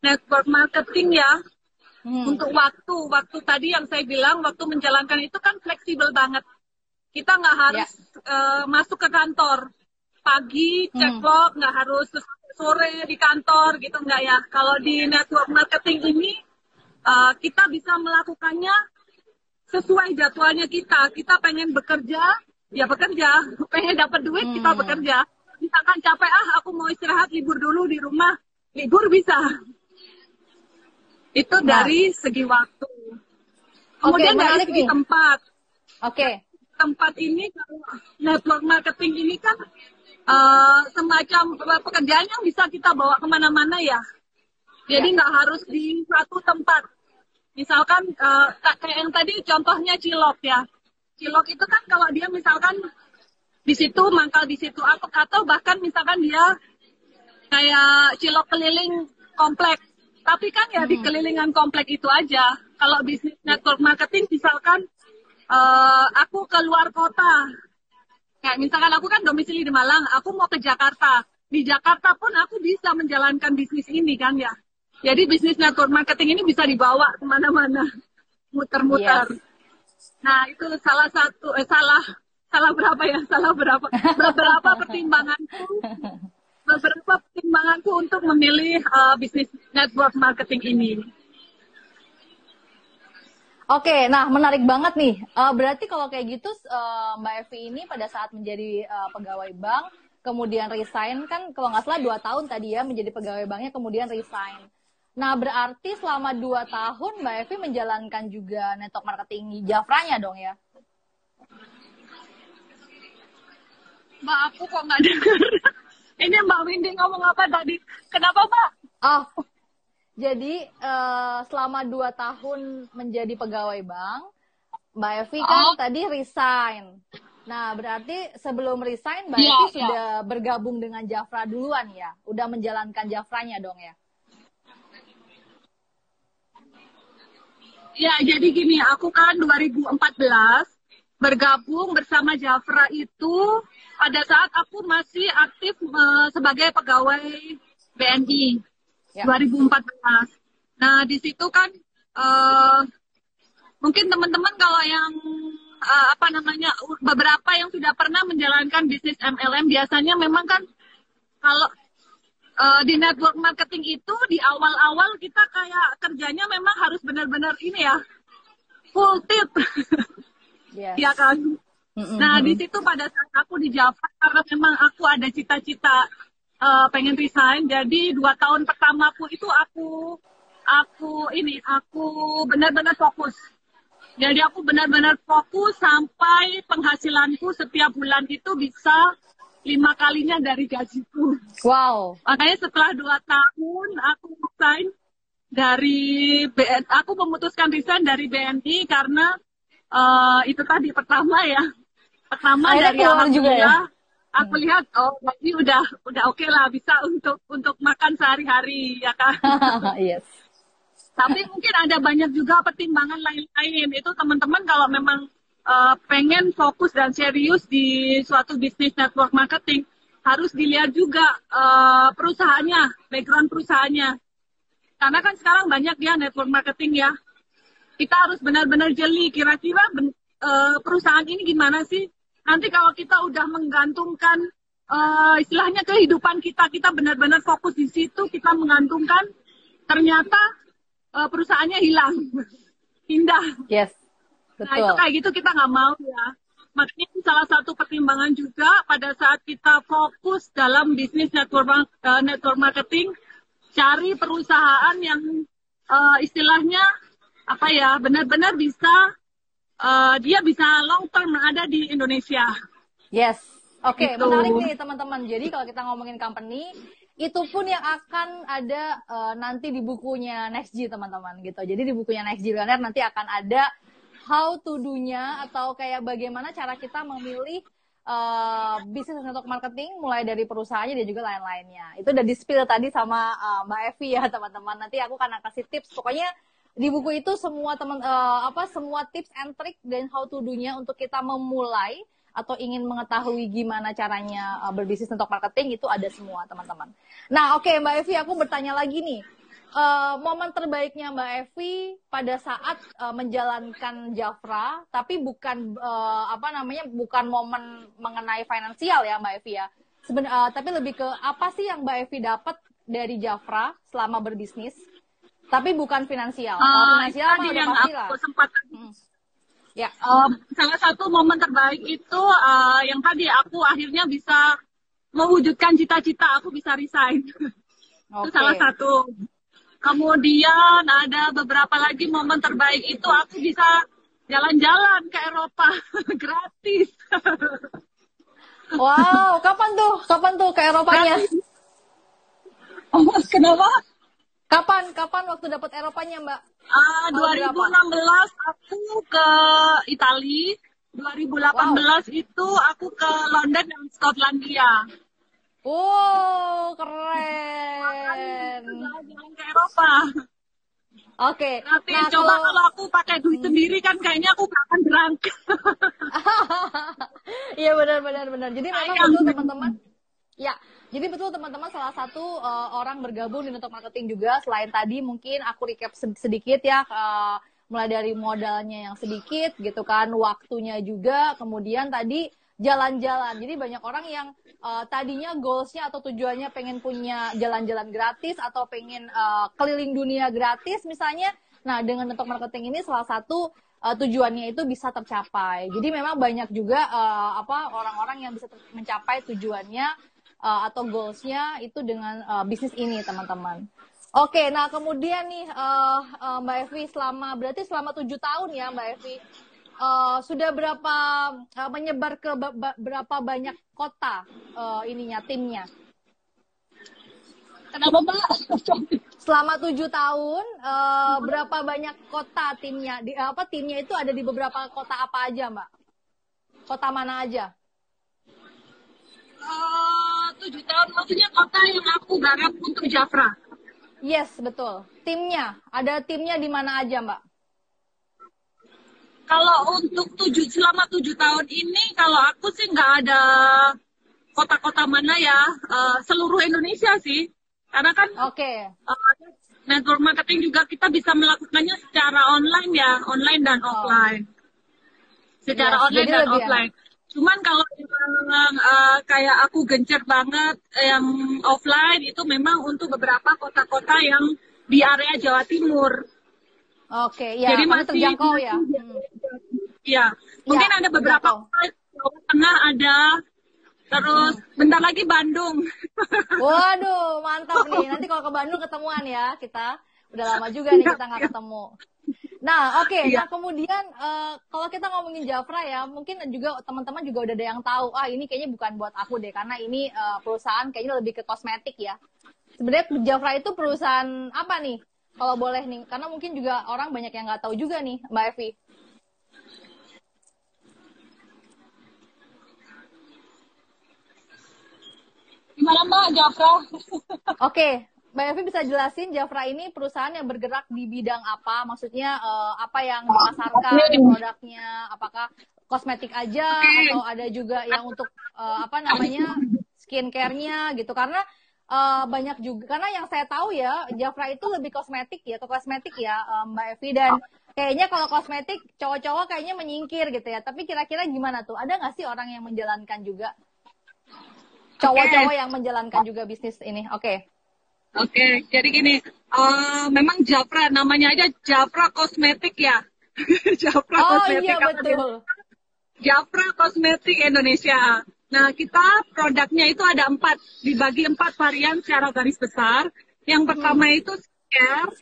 S2: network marketing ya,
S1: Hmm.
S2: untuk waktu, waktu tadi yang saya bilang, waktu menjalankan itu kan fleksibel banget. Kita nggak harus eh, masuk ke kantor pagi,
S1: Hmm.
S2: ceklok, nggak harus sore di kantor gitu nggak ya. Kalau di network marketing ini eh, kita bisa melakukannya sesuai jadwalnya kita. Kita pengen bekerja, ya bekerja. (laughs) Pengen dapat duit, kita
S1: Hmm.
S2: bekerja. Misalkan capek, ah aku mau istirahat, libur dulu di rumah. Libur bisa. Itu
S1: Nah.
S2: dari segi waktu. Kemudian dari
S1: menarik
S2: segi
S1: nih.
S2: tempat.
S1: Oke.
S2: Tempat ini, kalau network marketing ini kan eh, semacam pekerjaan yang bisa kita bawa ke mana-mana ya. Jadi nggak harus di satu tempat. Misalkan eh, kayak yang tadi contohnya cilok ya. Cilok itu kan kalau dia misalkan di situ mangkal di situ atau atau bahkan misalkan dia kayak cilok keliling komplek. Tapi kan ya di kelilingan komplek itu aja. Kalau bisnis network marketing misalkan eh, aku keluar kota. Kayak misalkan aku kan domisili di Malang, aku mau ke Jakarta. Di Jakarta pun aku bisa menjalankan bisnis ini kan ya. Jadi bisnis network marketing ini bisa dibawa ke mana-mana, muter-muter.
S1: Yes.
S2: Nah itu salah satu, eh, salah salah berapa ya? Salah berapa? Beberapa (laughs) pertimbanganku, beberapa pertimbanganku untuk memilih uh, bisnis network marketing ini.
S1: Oke, nah menarik banget nih. Uh, berarti kalau kayak gitu uh, Mbak Evi ini pada saat menjadi uh, pegawai bank, kemudian resign kan kalau nggak salah dua tahun tadi ya menjadi pegawai banknya, kemudian resign. Nah berarti selama dua tahun Mbak Evi menjalankan juga network marketing Jafranya dong ya?
S2: Mbak aku kok nggak dengar. (laughs) Ini Mbak Windy ngomong apa tadi? Kenapa Mbak?
S1: Oh, jadi uh, selama dua tahun menjadi pegawai bank, Mbak Evi kan
S2: Oh.
S1: tadi resign. Nah, berarti sebelum resign Mbak
S2: Iya,
S1: Evi
S2: iya.
S1: sudah bergabung dengan Jafra duluan ya? Udah menjalankan Jafranya dong ya?
S2: Ya, jadi gini, aku kan 2014 bergabung bersama Jafra itu pada saat aku masih aktif eh, sebagai pegawai BNI
S1: Ya.
S2: 2014. Nah, di situ kan eh, mungkin teman-teman kalau yang eh, apa namanya beberapa yang sudah pernah menjalankan bisnis MLM biasanya memang kan kalau eh, di network marketing itu di awal-awal kita kayak kerjanya memang harus benar-benar ini ya full tip
S1: Yes.
S2: ya kan
S1: Mm-mm.
S2: nah di situ pada saat aku di Java karena memang aku ada cita-cita eh, pengen resign jadi dua tahun pertamaku itu aku aku ini aku benar-benar fokus jadi aku benar-benar fokus sampai penghasilanku setiap bulan itu bisa lima kalinya dari gajiku
S1: Wow.
S2: Makanya setelah dua tahun aku resign dari BN, aku memutuskan resign dari BNI karena eh, itu tadi pertama ya, pertama
S1: Akhirnya
S2: dari
S1: keluar juga ya?
S2: aku lihat oh ini udah udah oke lah bisa untuk untuk makan sehari-hari ya kan. (laughs)
S1: yes.
S2: Tapi mungkin ada banyak juga pertimbangan lain-lain. Itu teman-teman kalau memang uh, pengen fokus dan serius di suatu bisnis network marketing, harus dilihat juga uh, perusahaannya, background perusahaannya. Karena kan sekarang banyak ya network marketing ya. Kita harus benar-benar jeli kira-kira uh, perusahaan ini gimana sih? Nanti kalau kita udah menggantungkan uh, istilahnya kehidupan kita, kita benar-benar fokus di situ, kita menggantungkan, ternyata uh, perusahaannya hilang, (laughs) pindah.
S1: Yes.
S2: Nah itu
S1: Betul.
S2: kayak gitu kita nggak mau ya. Makanya itu salah satu pertimbangan juga pada saat kita fokus dalam bisnis network eh, network marketing, cari perusahaan yang eh, istilahnya apa ya benar-benar bisa eh, dia bisa long term ada di Indonesia.
S1: Yes. Oke,
S2: Gitu.
S1: menarik nih teman-teman. Jadi kalau kita ngomongin company, itu pun yang akan ada eh, nanti di bukunya Next G teman-teman gitu. Jadi di bukunya Next G nanti akan ada how to do-nya atau kayak bagaimana cara kita memilih eh, bisnis network marketing mulai dari perusahaannya dan juga lain-lainnya. Itu udah di-spill tadi sama eh, Mbak Evi ya (laughs) teman-teman. Nanti aku akan kasih tips. Pokoknya di buku itu semua teman eh, apa semua tips and trick dan how to do-nya untuk kita memulai atau ingin mengetahui gimana caranya uh, berbisnis untuk marketing itu ada semua teman-teman. Nah oke Mbak Evi aku bertanya lagi nih Uh, momen terbaiknya Mbak Evi pada saat uh, menjalankan Jafra tapi bukan uh, apa namanya bukan momen mengenai finansial ya Mbak Evi ya. Seben, uh, tapi lebih ke apa sih yang Mbak Evi dapat dari Jafra selama berbisnis? Tapi bukan finansial. Kalau
S2: Eh,
S1: finansial
S2: tadi yang
S1: pasti lah.
S2: aku sempat
S1: Hmm. Ya.
S2: Um, salah satu momen terbaik itu uh, yang tadi aku akhirnya bisa mewujudkan cita-cita aku bisa resign. (laughs) itu
S1: Oke.
S2: salah satu. Kemudian ada beberapa lagi momen terbaik itu aku bisa jalan-jalan ke Eropa (laughs) gratis.
S1: Wow, kapan tuh? Kapan tuh ke Eropanya?
S2: oh, kenapa?
S1: Kapan? Kapan waktu dapat Eropanya, Mbak?
S2: Ah,
S1: Tahun
S2: 2016 aku ke Italia. 2018 itu aku ke London dan Skotlandia.
S1: Wow, keren.
S2: Jalan-jalan ke Eropa.
S1: Oke.
S2: Nanti
S1: Nah,
S2: coba
S1: kalau
S2: kalau aku pakai duit sendiri kan kayaknya aku gak akan berangkat. (laughs)
S1: Iya benar benar benar. Jadi memang betul teman-teman. Ya, Jadi betul teman-teman salah satu uh, orang bergabung di network marketing juga selain tadi mungkin aku recap sedikit ya uh, mulai dari modalnya yang sedikit gitu kan, waktunya juga, kemudian tadi jalan-jalan. Jadi banyak orang yang uh, tadinya goalsnya atau tujuannya pengen punya jalan-jalan gratis atau pengen uh, keliling dunia gratis misalnya. Nah dengan network marketing ini salah satu uh, tujuannya itu bisa tercapai. Jadi memang banyak juga uh, apa orang-orang yang bisa mencapai tujuannya uh, atau goalsnya itu dengan uh, bisnis ini teman-teman. Oke, nah kemudian nih uh, uh, Mbak Evi selama berarti selama tujuh tahun ya Mbak Evi uh, sudah berapa uh, menyebar ke berapa banyak kota uh, ininya timnya?
S2: Kenapa Mbak?
S1: Selama tujuh tahun uh, berapa banyak kota timnya? Di apa timnya itu ada di beberapa kota apa aja Mbak? Kota mana aja?
S2: tujuh tahun maksudnya kota yang aku garap untuk Jafra
S1: yes betul timnya ada timnya di mana aja mbak
S2: kalau untuk tujuh selama tujuh tahun ini kalau aku sih nggak ada kota-kota mana ya uh, seluruh Indonesia sih karena kan
S1: oke okay.
S2: uh, network marketing juga kita bisa melakukannya secara online ya online dan oh. offline secara yes, online dan offline Cuman kalau yang uh, kayak aku gencar banget yang offline itu memang untuk beberapa kota-kota yang di area Jawa Timur.
S1: Oke, ya. Jadi masih terjangkau ya.
S2: Iya, mungkin ya, ada beberapa Jawa Tengah ada, terus hmm. bentar lagi Bandung. (laughs)
S1: Waduh, mantap nih. Nanti kalau ke Bandung ketemuan ya kita. Udah lama juga nih kita nggak ketemu. Nah, oke. Okay. Ya. Nah, kemudian uh, kalau kita ngomongin Jafra ya, mungkin juga teman-teman juga udah ada yang tahu, ah ini kayaknya bukan buat aku deh, karena ini uh, perusahaan kayaknya lebih ke kosmetik ya. Sebenarnya Jafra itu perusahaan apa nih? Kalau boleh nih, karena mungkin juga orang banyak yang nggak tahu juga nih, Mbak Evi.
S2: Gimana Mbak Jafra?
S1: Oke, okay. Mbak Evi bisa jelasin Jafra ini perusahaan yang bergerak di bidang apa? Maksudnya uh, apa yang dipasarkan produknya? Apakah kosmetik aja atau ada juga yang untuk uh, apa namanya skincare-nya gitu? Karena uh, banyak juga karena yang saya tahu ya Jafra itu lebih kosmetik ya, atau kosmetik ya Mbak Evi dan kayaknya kalau kosmetik cowok-cowok kayaknya menyingkir gitu ya. Tapi kira-kira gimana tuh? Ada nggak sih orang yang menjalankan juga? Cowok-cowok yang menjalankan juga bisnis ini. Oke. Okay.
S2: Oke, jadi gini, uh, memang Japra namanya aja Japra Kosmetik ya. (laughs)
S1: Japra oh, Kosmetik. iya betul.
S2: Japra Kosmetik Indonesia. Nah, kita produknya itu ada empat, dibagi empat varian secara garis besar. Yang pertama hmm. itu skincare,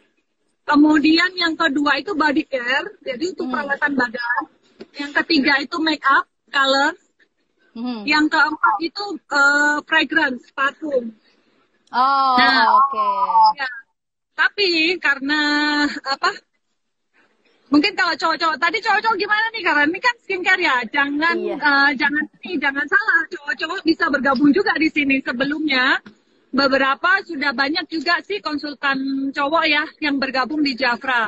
S2: kemudian yang kedua itu body care, jadi untuk hmm. perawatan badan. Yang ketiga itu make up, color. Hmm. Yang keempat itu uh, fragrance, parfum.
S1: Oh, nah, oke. Okay.
S2: Ya. Tapi karena apa? Mungkin kalau cowok-cowok tadi cowok-cowok gimana nih? Karena ini kan skincare ya. Jangan iya. uh, jangan nih, jangan salah. Cowok-cowok bisa bergabung juga di sini. Sebelumnya beberapa sudah banyak juga sih konsultan cowok ya yang bergabung di Jafra.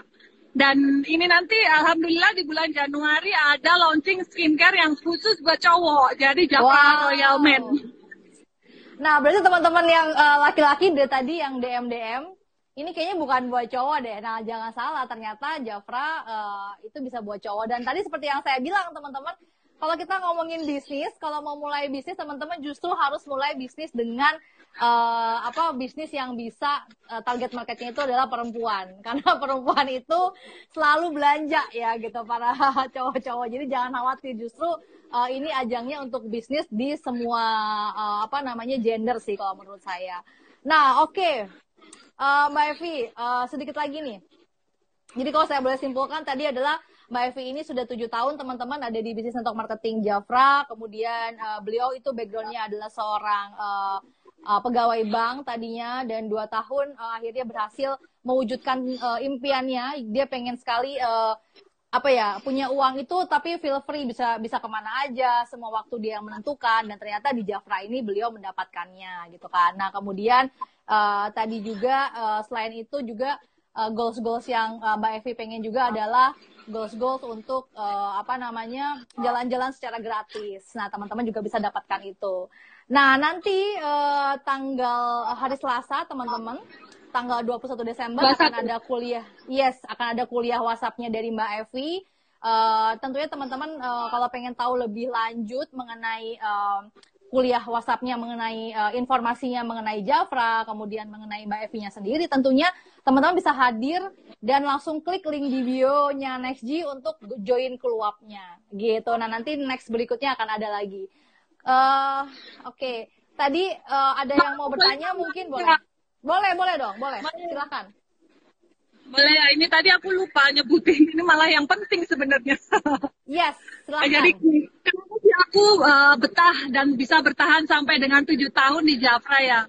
S2: Dan ini nanti alhamdulillah di bulan Januari ada launching skincare yang khusus buat cowok. Jadi Jafra wow. Royal Men.
S1: Nah, berarti teman-teman yang uh, laki-laki dari tadi yang DM DM ini kayaknya bukan buat cowok deh. Nah, jangan salah, ternyata Jafra uh, itu bisa buat cowok. Dan tadi seperti yang saya bilang, teman-teman, kalau kita ngomongin bisnis, kalau mau mulai bisnis, teman-teman justru harus mulai bisnis dengan uh, apa bisnis yang bisa uh, target marketnya itu adalah perempuan. (laughs) Karena perempuan itu selalu belanja ya gitu para (laughs) cowok-cowok. Jadi jangan khawatir, justru uh, ini ajangnya untuk bisnis di semua uh, apa namanya gender sih kalau menurut saya. Nah, oke. Okay. Uh, Mbak Evi, uh, sedikit lagi nih. Jadi kalau saya boleh simpulkan tadi adalah Mbak Evi ini sudah tujuh tahun teman-teman ada di bisnis network marketing Jafra. Kemudian uh, beliau itu backgroundnya adalah seorang uh, uh, pegawai bank tadinya dan dua tahun uh, akhirnya berhasil mewujudkan uh, impiannya. Dia pengen sekali uh, apa ya punya uang itu tapi feel free bisa bisa ke mana aja semua waktu dia yang menentukan dan ternyata di Jafra ini beliau mendapatkannya gitu kan. Nah kemudian uh, tadi juga uh, selain itu juga uh, goals goals yang uh, Mbak Evi pengen juga adalah goals goals untuk uh, apa namanya jalan-jalan secara gratis. Nah teman-teman juga bisa dapatkan itu Nah, nanti uh, tanggal hari Selasa, teman-teman, tanggal 21 Desember akan ada kuliah. Yes, akan ada kuliah WhatsApp-nya dari Mbak Evi. Uh, tentunya teman-teman uh, kalau pengen tahu lebih lanjut mengenai uh, kuliah WhatsApp-nya mengenai uh, informasinya mengenai Jafra, kemudian mengenai Mbak Evi-nya sendiri, tentunya teman-teman bisa hadir dan langsung klik link di bio-nya NextG untuk join keluarnya gitu. Nah, nanti next berikutnya akan ada lagi. Uh, Oke, okay. tadi uh, ada yang mau bertanya mungkin boleh. Boleh, boleh dong, boleh. Silakan.
S2: Boleh ya, ini tadi aku lupa nyebutin. Ini malah yang penting sebenarnya. (laughs)
S1: Yes, silakan.
S2: Jadi kenapa sih aku uh, betah dan bisa bertahan sampai dengan tujuh tahun di Jafra ya?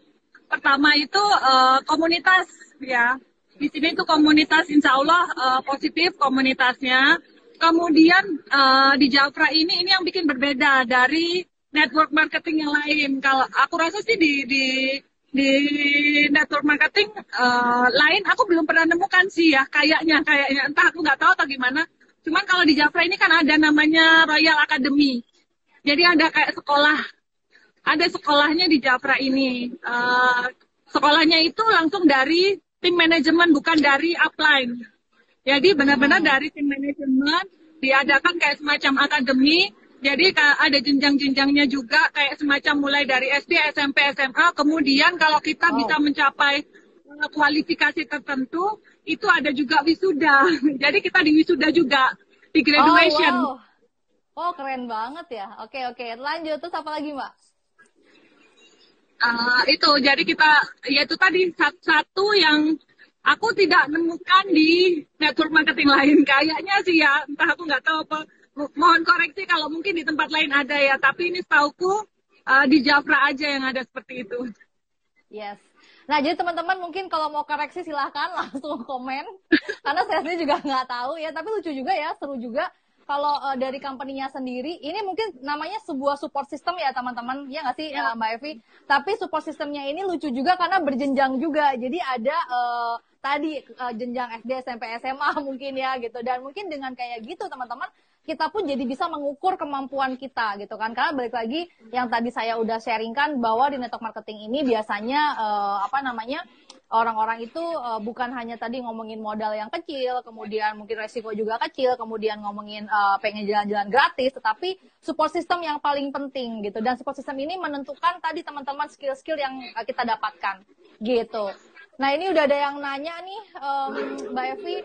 S2: Pertama itu uh, komunitas ya. Di sini itu komunitas insya Allah uh, positif komunitasnya. Kemudian uh, di Jafra ini ini yang bikin berbeda dari network marketing yang lain. Kalau aku rasa sih di di di network marketing uh, lain aku belum pernah nemukan sih ya kayaknya kayaknya entah aku nggak tahu atau gimana. Cuman kalau di Jafra ini kan ada namanya Royal Academy. Jadi ada kayak sekolah, ada sekolahnya di Jafra ini. Uh, sekolahnya itu langsung dari tim manajemen bukan dari upline. Jadi benar-benar hmm. dari tim manajemen diadakan kayak semacam akademi jadi ada jenjang-jenjangnya juga kayak semacam mulai dari SD, SMP, SMA. Kemudian kalau kita oh. bisa mencapai eh, kualifikasi tertentu, itu ada juga wisuda. (laughs) Jadi kita di wisuda juga di graduation.
S1: Oh, wow. oh keren banget ya. Oke oke, lanjut terus apa lagi mbak?
S2: Uh, itu jadi kita yaitu tadi satu, satu yang aku tidak nemukan di network marketing (laughs) lain kayaknya sih ya entah aku nggak tahu apa mohon koreksi kalau mungkin di tempat lain ada ya, tapi ini setauku uh, di Jafra aja yang ada seperti itu.
S1: Yes. Nah, jadi teman-teman mungkin kalau mau koreksi silahkan (laughs) langsung komen. Karena saya sendiri juga nggak tahu ya, tapi lucu juga ya, seru juga kalau uh, dari company-nya sendiri, ini mungkin namanya sebuah support system ya teman-teman, ya nggak sih ya. Uh, Mbak Evi? Tapi support systemnya ini lucu juga karena berjenjang juga. Jadi ada uh, tadi uh, jenjang SD, SMP, SMA (laughs) mungkin ya gitu. Dan mungkin dengan kayak gitu teman-teman, kita pun jadi bisa mengukur kemampuan kita gitu kan karena balik lagi yang tadi saya udah sharingkan bahwa di network marketing ini biasanya uh, apa namanya orang-orang itu uh, bukan hanya tadi ngomongin modal yang kecil, kemudian mungkin resiko juga kecil, kemudian ngomongin uh, pengen jalan-jalan gratis, tetapi support system yang paling penting gitu. Dan support system ini menentukan tadi teman-teman skill-skill yang uh, kita dapatkan gitu. Nah ini udah ada yang nanya nih um, Mbak Evi,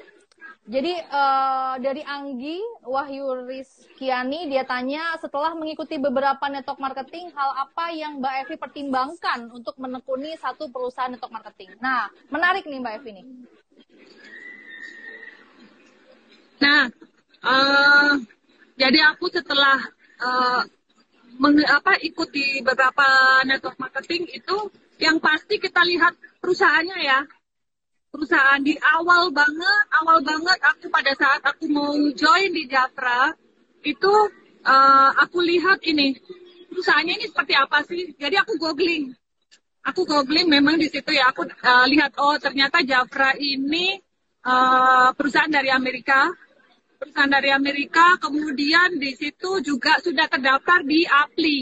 S1: jadi uh, dari Anggi Wahyu Rizkiani dia tanya setelah mengikuti beberapa network marketing hal apa yang Mbak Evi pertimbangkan untuk menekuni satu perusahaan network marketing. Nah menarik nih Mbak Evi nih.
S2: Nah uh, jadi aku setelah uh, meng, apa ikuti beberapa network marketing itu yang pasti kita lihat perusahaannya ya perusahaan di awal banget, awal banget aku pada saat aku mau join di Jafra itu uh, aku lihat ini perusahaannya ini seperti apa sih? Jadi aku googling, aku googling memang di situ ya aku uh, lihat oh ternyata Jafra ini uh, perusahaan dari Amerika, perusahaan dari Amerika, kemudian di situ juga sudah terdaftar di APLI.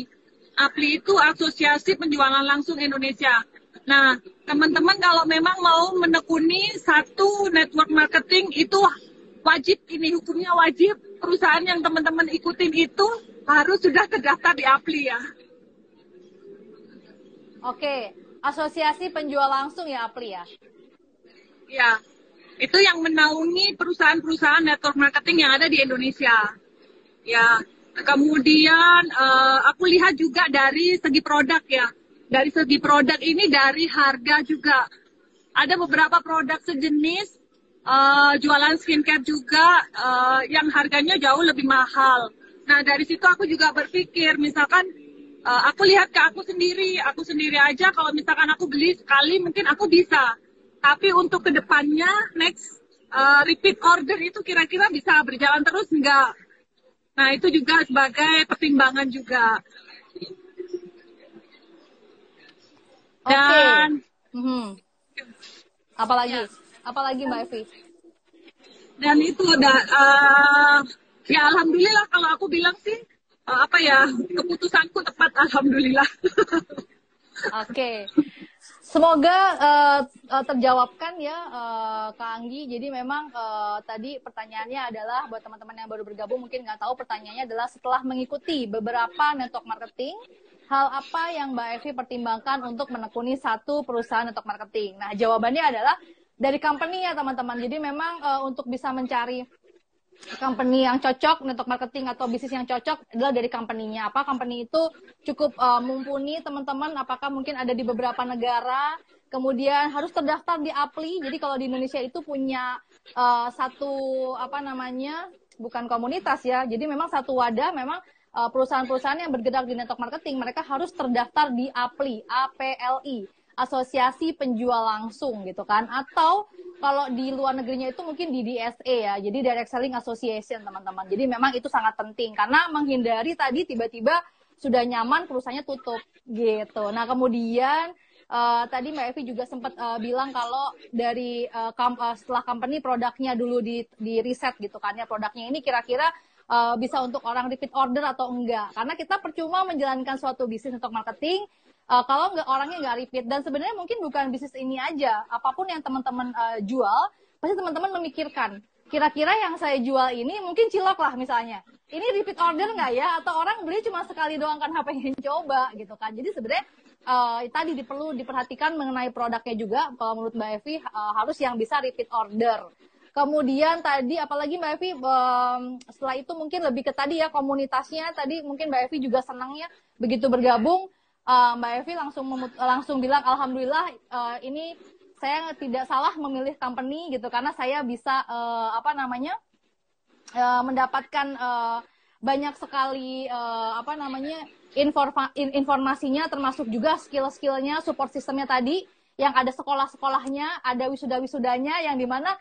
S2: APLI itu Asosiasi Penjualan Langsung Indonesia. Nah, teman-teman kalau memang mau menekuni satu network marketing itu wajib ini hukumnya wajib perusahaan yang teman-teman ikutin itu harus sudah terdaftar di APLI ya.
S1: Oke, asosiasi penjual langsung ya APLI ya.
S2: Ya, itu yang menaungi perusahaan-perusahaan network marketing yang ada di Indonesia. Ya, kemudian uh, aku lihat juga dari segi produk ya dari segi produk ini dari harga juga ada beberapa produk sejenis uh, jualan skincare juga uh, yang harganya jauh lebih mahal. Nah dari situ aku juga berpikir misalkan uh, aku lihat ke aku sendiri, aku sendiri aja kalau misalkan aku beli sekali mungkin aku bisa. Tapi untuk ke depannya next uh, repeat order itu kira-kira bisa berjalan terus enggak? Nah itu juga sebagai pertimbangan juga.
S1: Dan okay. hmm. apalagi ya. apalagi Mbak Evi?
S2: Dan itu udah uh, ya alhamdulillah kalau aku bilang sih uh, apa ya keputusanku tepat alhamdulillah. (laughs)
S1: Oke. Okay. Semoga uh, terjawabkan ya uh, Kak Anggi. Jadi memang uh, tadi pertanyaannya adalah buat teman-teman yang baru bergabung mungkin nggak tahu pertanyaannya adalah setelah mengikuti beberapa network marketing, hal apa yang Mbak Evi pertimbangkan untuk menekuni satu perusahaan network marketing? Nah jawabannya adalah dari company ya teman-teman. Jadi memang uh, untuk bisa mencari company yang cocok, network marketing atau bisnis yang cocok adalah dari company-nya. Apa company itu cukup uh, mumpuni teman-teman, apakah mungkin ada di beberapa negara, kemudian harus terdaftar di APLI. Jadi kalau di Indonesia itu punya uh, satu apa namanya? bukan komunitas ya. Jadi memang satu wadah memang perusahaan-perusahaan yang bergerak di network marketing mereka harus terdaftar di APLI, APLI asosiasi penjual langsung gitu kan. Atau kalau di luar negerinya itu mungkin di DSA ya jadi Direct Selling Association teman-teman. Jadi memang itu sangat penting karena menghindari tadi tiba-tiba sudah nyaman perusahaannya tutup gitu. Nah kemudian uh, tadi Mbak Evi juga sempat uh, bilang kalau dari uh, setelah company produknya dulu di di riset gitu kan ya produknya ini kira-kira uh, bisa untuk orang repeat order atau enggak. Karena kita percuma menjalankan suatu bisnis untuk marketing uh, kalau nggak orangnya nggak repeat. Dan sebenarnya mungkin bukan bisnis ini aja. Apa pun yang teman-teman uh, jual pasti teman-teman memikirkan kira-kira yang saya jual ini mungkin cilok lah misalnya. Ini repeat order nggak ya? Atau orang beli cuma sekali doang kan (laughs) pengen coba gitu kan. Jadi sebenarnya uh, tadi perlu diperhatikan mengenai produknya juga. Kalau menurut Mbak Evi uh, harus yang bisa repeat order Kemudian tadi apalagi Mbak Evi um, setelah itu mungkin lebih ke tadi ya komunitasnya. Tadi mungkin Mbak Evi juga senang ya begitu bergabung. Uh, Mbak Evi langsung memut langsung bilang alhamdulillah uh, ini saya tidak salah memilih company gitu. Karena saya bisa uh, apa namanya uh, mendapatkan uh, banyak sekali uh, apa namanya informa in informasinya termasuk juga skill-skillnya support sistemnya tadi. Yang ada sekolah-sekolahnya ada wisuda-wisudanya yang di mana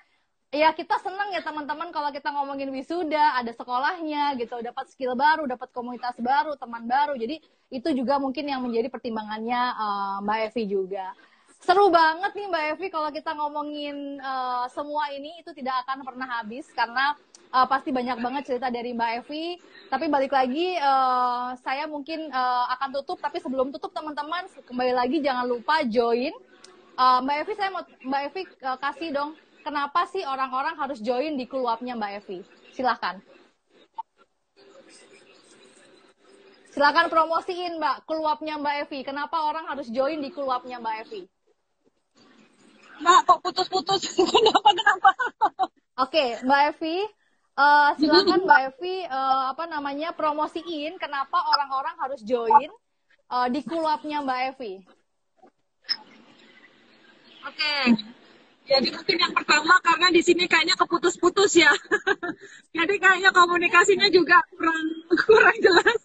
S1: ya kita senang ya teman-teman kalau kita ngomongin wisuda ada sekolahnya gitu dapat skill baru dapat komunitas baru teman baru. Jadi itu juga mungkin yang menjadi pertimbangannya uh, Mbak Evi juga. Seru banget nih Mbak Evi kalau kita ngomongin uh, semua ini itu tidak akan pernah habis karena uh, pasti banyak banget cerita dari Mbak Evi. Tapi balik lagi uh, saya mungkin uh, akan tutup tapi sebelum tutup teman-teman kembali lagi jangan lupa join. Uh, Mbak Evi saya mau Mbak Evi uh, kasih dong kenapa sih orang-orang harus join di keluarnya Mbak Evi? Silahkan. Silahkan promosiin Mbak, keluarnya Mbak Evi. Kenapa orang harus join di keluarnya Mbak Evi?
S2: Mbak, kok putus-putus? (laughs) kenapa, kenapa?
S1: Oke, Mbak Evi, uh, silakan Mbak Evi, uh, apa namanya, promosiin kenapa orang-orang harus join uh, di keluarnya Mbak Evi.
S2: Oke, okay. Jadi mungkin yang pertama karena di sini kayaknya keputus-putus ya. (laughs) Jadi kayaknya komunikasinya juga kurang (laughs) kurang jelas.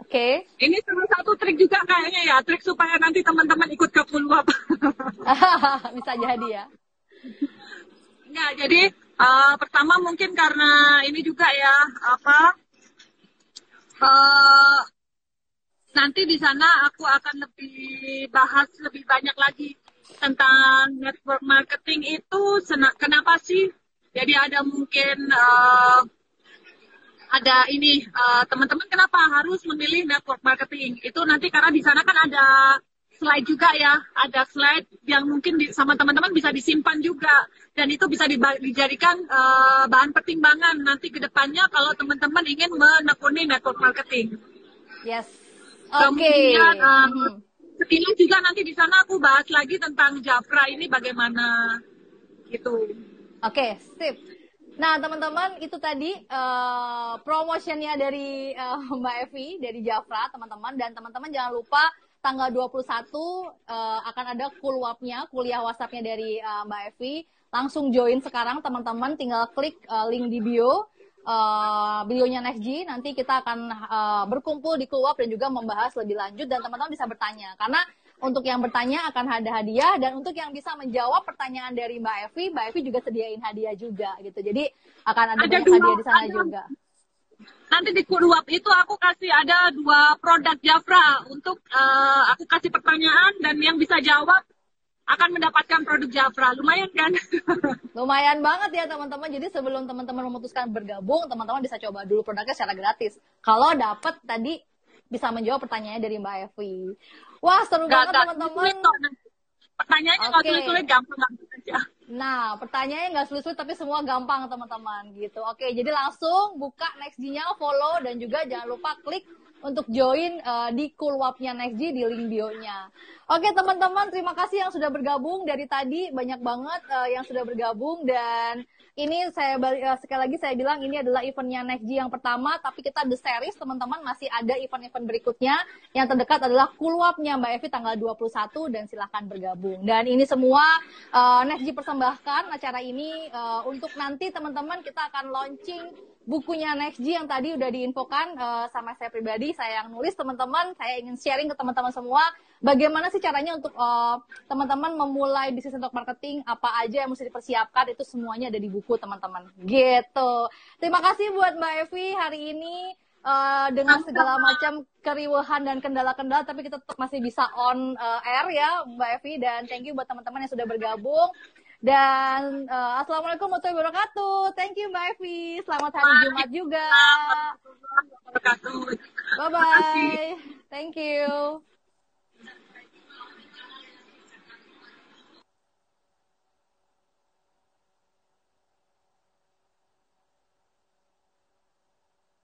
S1: Oke. Okay.
S2: Ini salah satu trik juga kayaknya ya, trik supaya nanti teman-teman ikut ke Pulwap. (laughs)
S1: Bisa jadi ya.
S2: Ya, jadi uh, pertama mungkin karena ini juga ya apa uh, nanti di sana aku akan lebih bahas lebih banyak lagi tentang network marketing itu kenapa sih? Jadi ada mungkin uh, ada ini uh, teman-teman kenapa harus memilih network marketing? Itu nanti karena di sana kan ada slide juga ya, ada slide yang mungkin di, sama teman-teman bisa disimpan juga dan itu bisa dijadikan uh, bahan pertimbangan nanti ke depannya kalau teman-teman ingin menekuni network marketing.
S1: Yes. Oke. Okay.
S2: Kemudian uh, mm -hmm sekilas juga nanti di sana aku bahas lagi tentang Jafra ini bagaimana gitu.
S1: Oke, okay, sip. Nah, teman-teman, itu tadi uh, promotionnya dari uh, (laughs) Mbak Evi, dari Jafra, teman-teman. Dan teman-teman jangan lupa tanggal 21 uh, akan ada kulwapnya, kuliah WhatsAppnya dari uh, Mbak Evi. Langsung join sekarang, teman-teman. Tinggal klik uh, link di bio uh, videonya G nanti kita akan uh, berkumpul di Keluap dan juga membahas lebih lanjut dan teman-teman bisa bertanya karena untuk yang bertanya akan ada hadiah dan untuk yang bisa menjawab pertanyaan dari Mbak Evi, Mbak Evi juga sediain hadiah juga gitu. Jadi akan ada, ada banyak dua, hadiah di sana ada, juga.
S2: Nanti di Keluap itu aku kasih ada dua produk Jafra untuk uh, aku kasih pertanyaan dan yang bisa jawab akan mendapatkan produk Jafra. Lumayan kan? (laughs)
S1: Lumayan banget ya teman-teman. Jadi sebelum teman-teman memutuskan bergabung, teman-teman bisa coba dulu produknya secara gratis. Kalau dapat tadi bisa menjawab pertanyaannya dari Mbak Evi. Wah, seru
S2: Gak,
S1: banget teman-teman.
S2: Pertanyaannya nggak
S1: Oke.
S2: sulit-sulit, gampang-gampang aja.
S1: Nah, pertanyaannya nggak sulit-sulit tapi semua gampang teman-teman gitu. Oke, jadi langsung buka NextG-nya, follow dan juga jangan lupa klik untuk join eh, di Kulwapnya NextG di link bio-nya. Oke teman-teman, terima kasih yang sudah bergabung. Dari tadi banyak banget eh, yang sudah bergabung. Dan ini saya eh, sekali lagi saya bilang ini adalah eventnya NextG yang pertama, tapi kita the series teman-teman. Masih ada event-event berikutnya. Yang terdekat adalah Kulwapnya Mbak Evi tanggal 21 dan silahkan bergabung. Dan ini semua uh, NextG persembahkan acara ini eh, untuk nanti teman-teman kita akan launching bukunya NextG yang tadi udah diinfokan eh, sama saya pribadi, saya yang nulis teman-teman, saya ingin sharing ke teman-teman semua bagaimana sih caranya untuk eh, teman-teman memulai bisnis untuk marketing, apa aja yang mesti dipersiapkan itu semuanya ada di buku teman-teman. Gitu. Terima kasih buat Mbak Evi hari ini eh, dengan segala macam keriuhan dan kendala-kendala tapi kita tetap masih bisa on eh, air ya Mbak Evi dan thank you buat teman-teman yang sudah bergabung. Dan eh, assalamualaikum warahmatullahi wabarakatuh. Thank you Mbak Evi. Selamat hari Jumat juga. Bye bye. Thank you.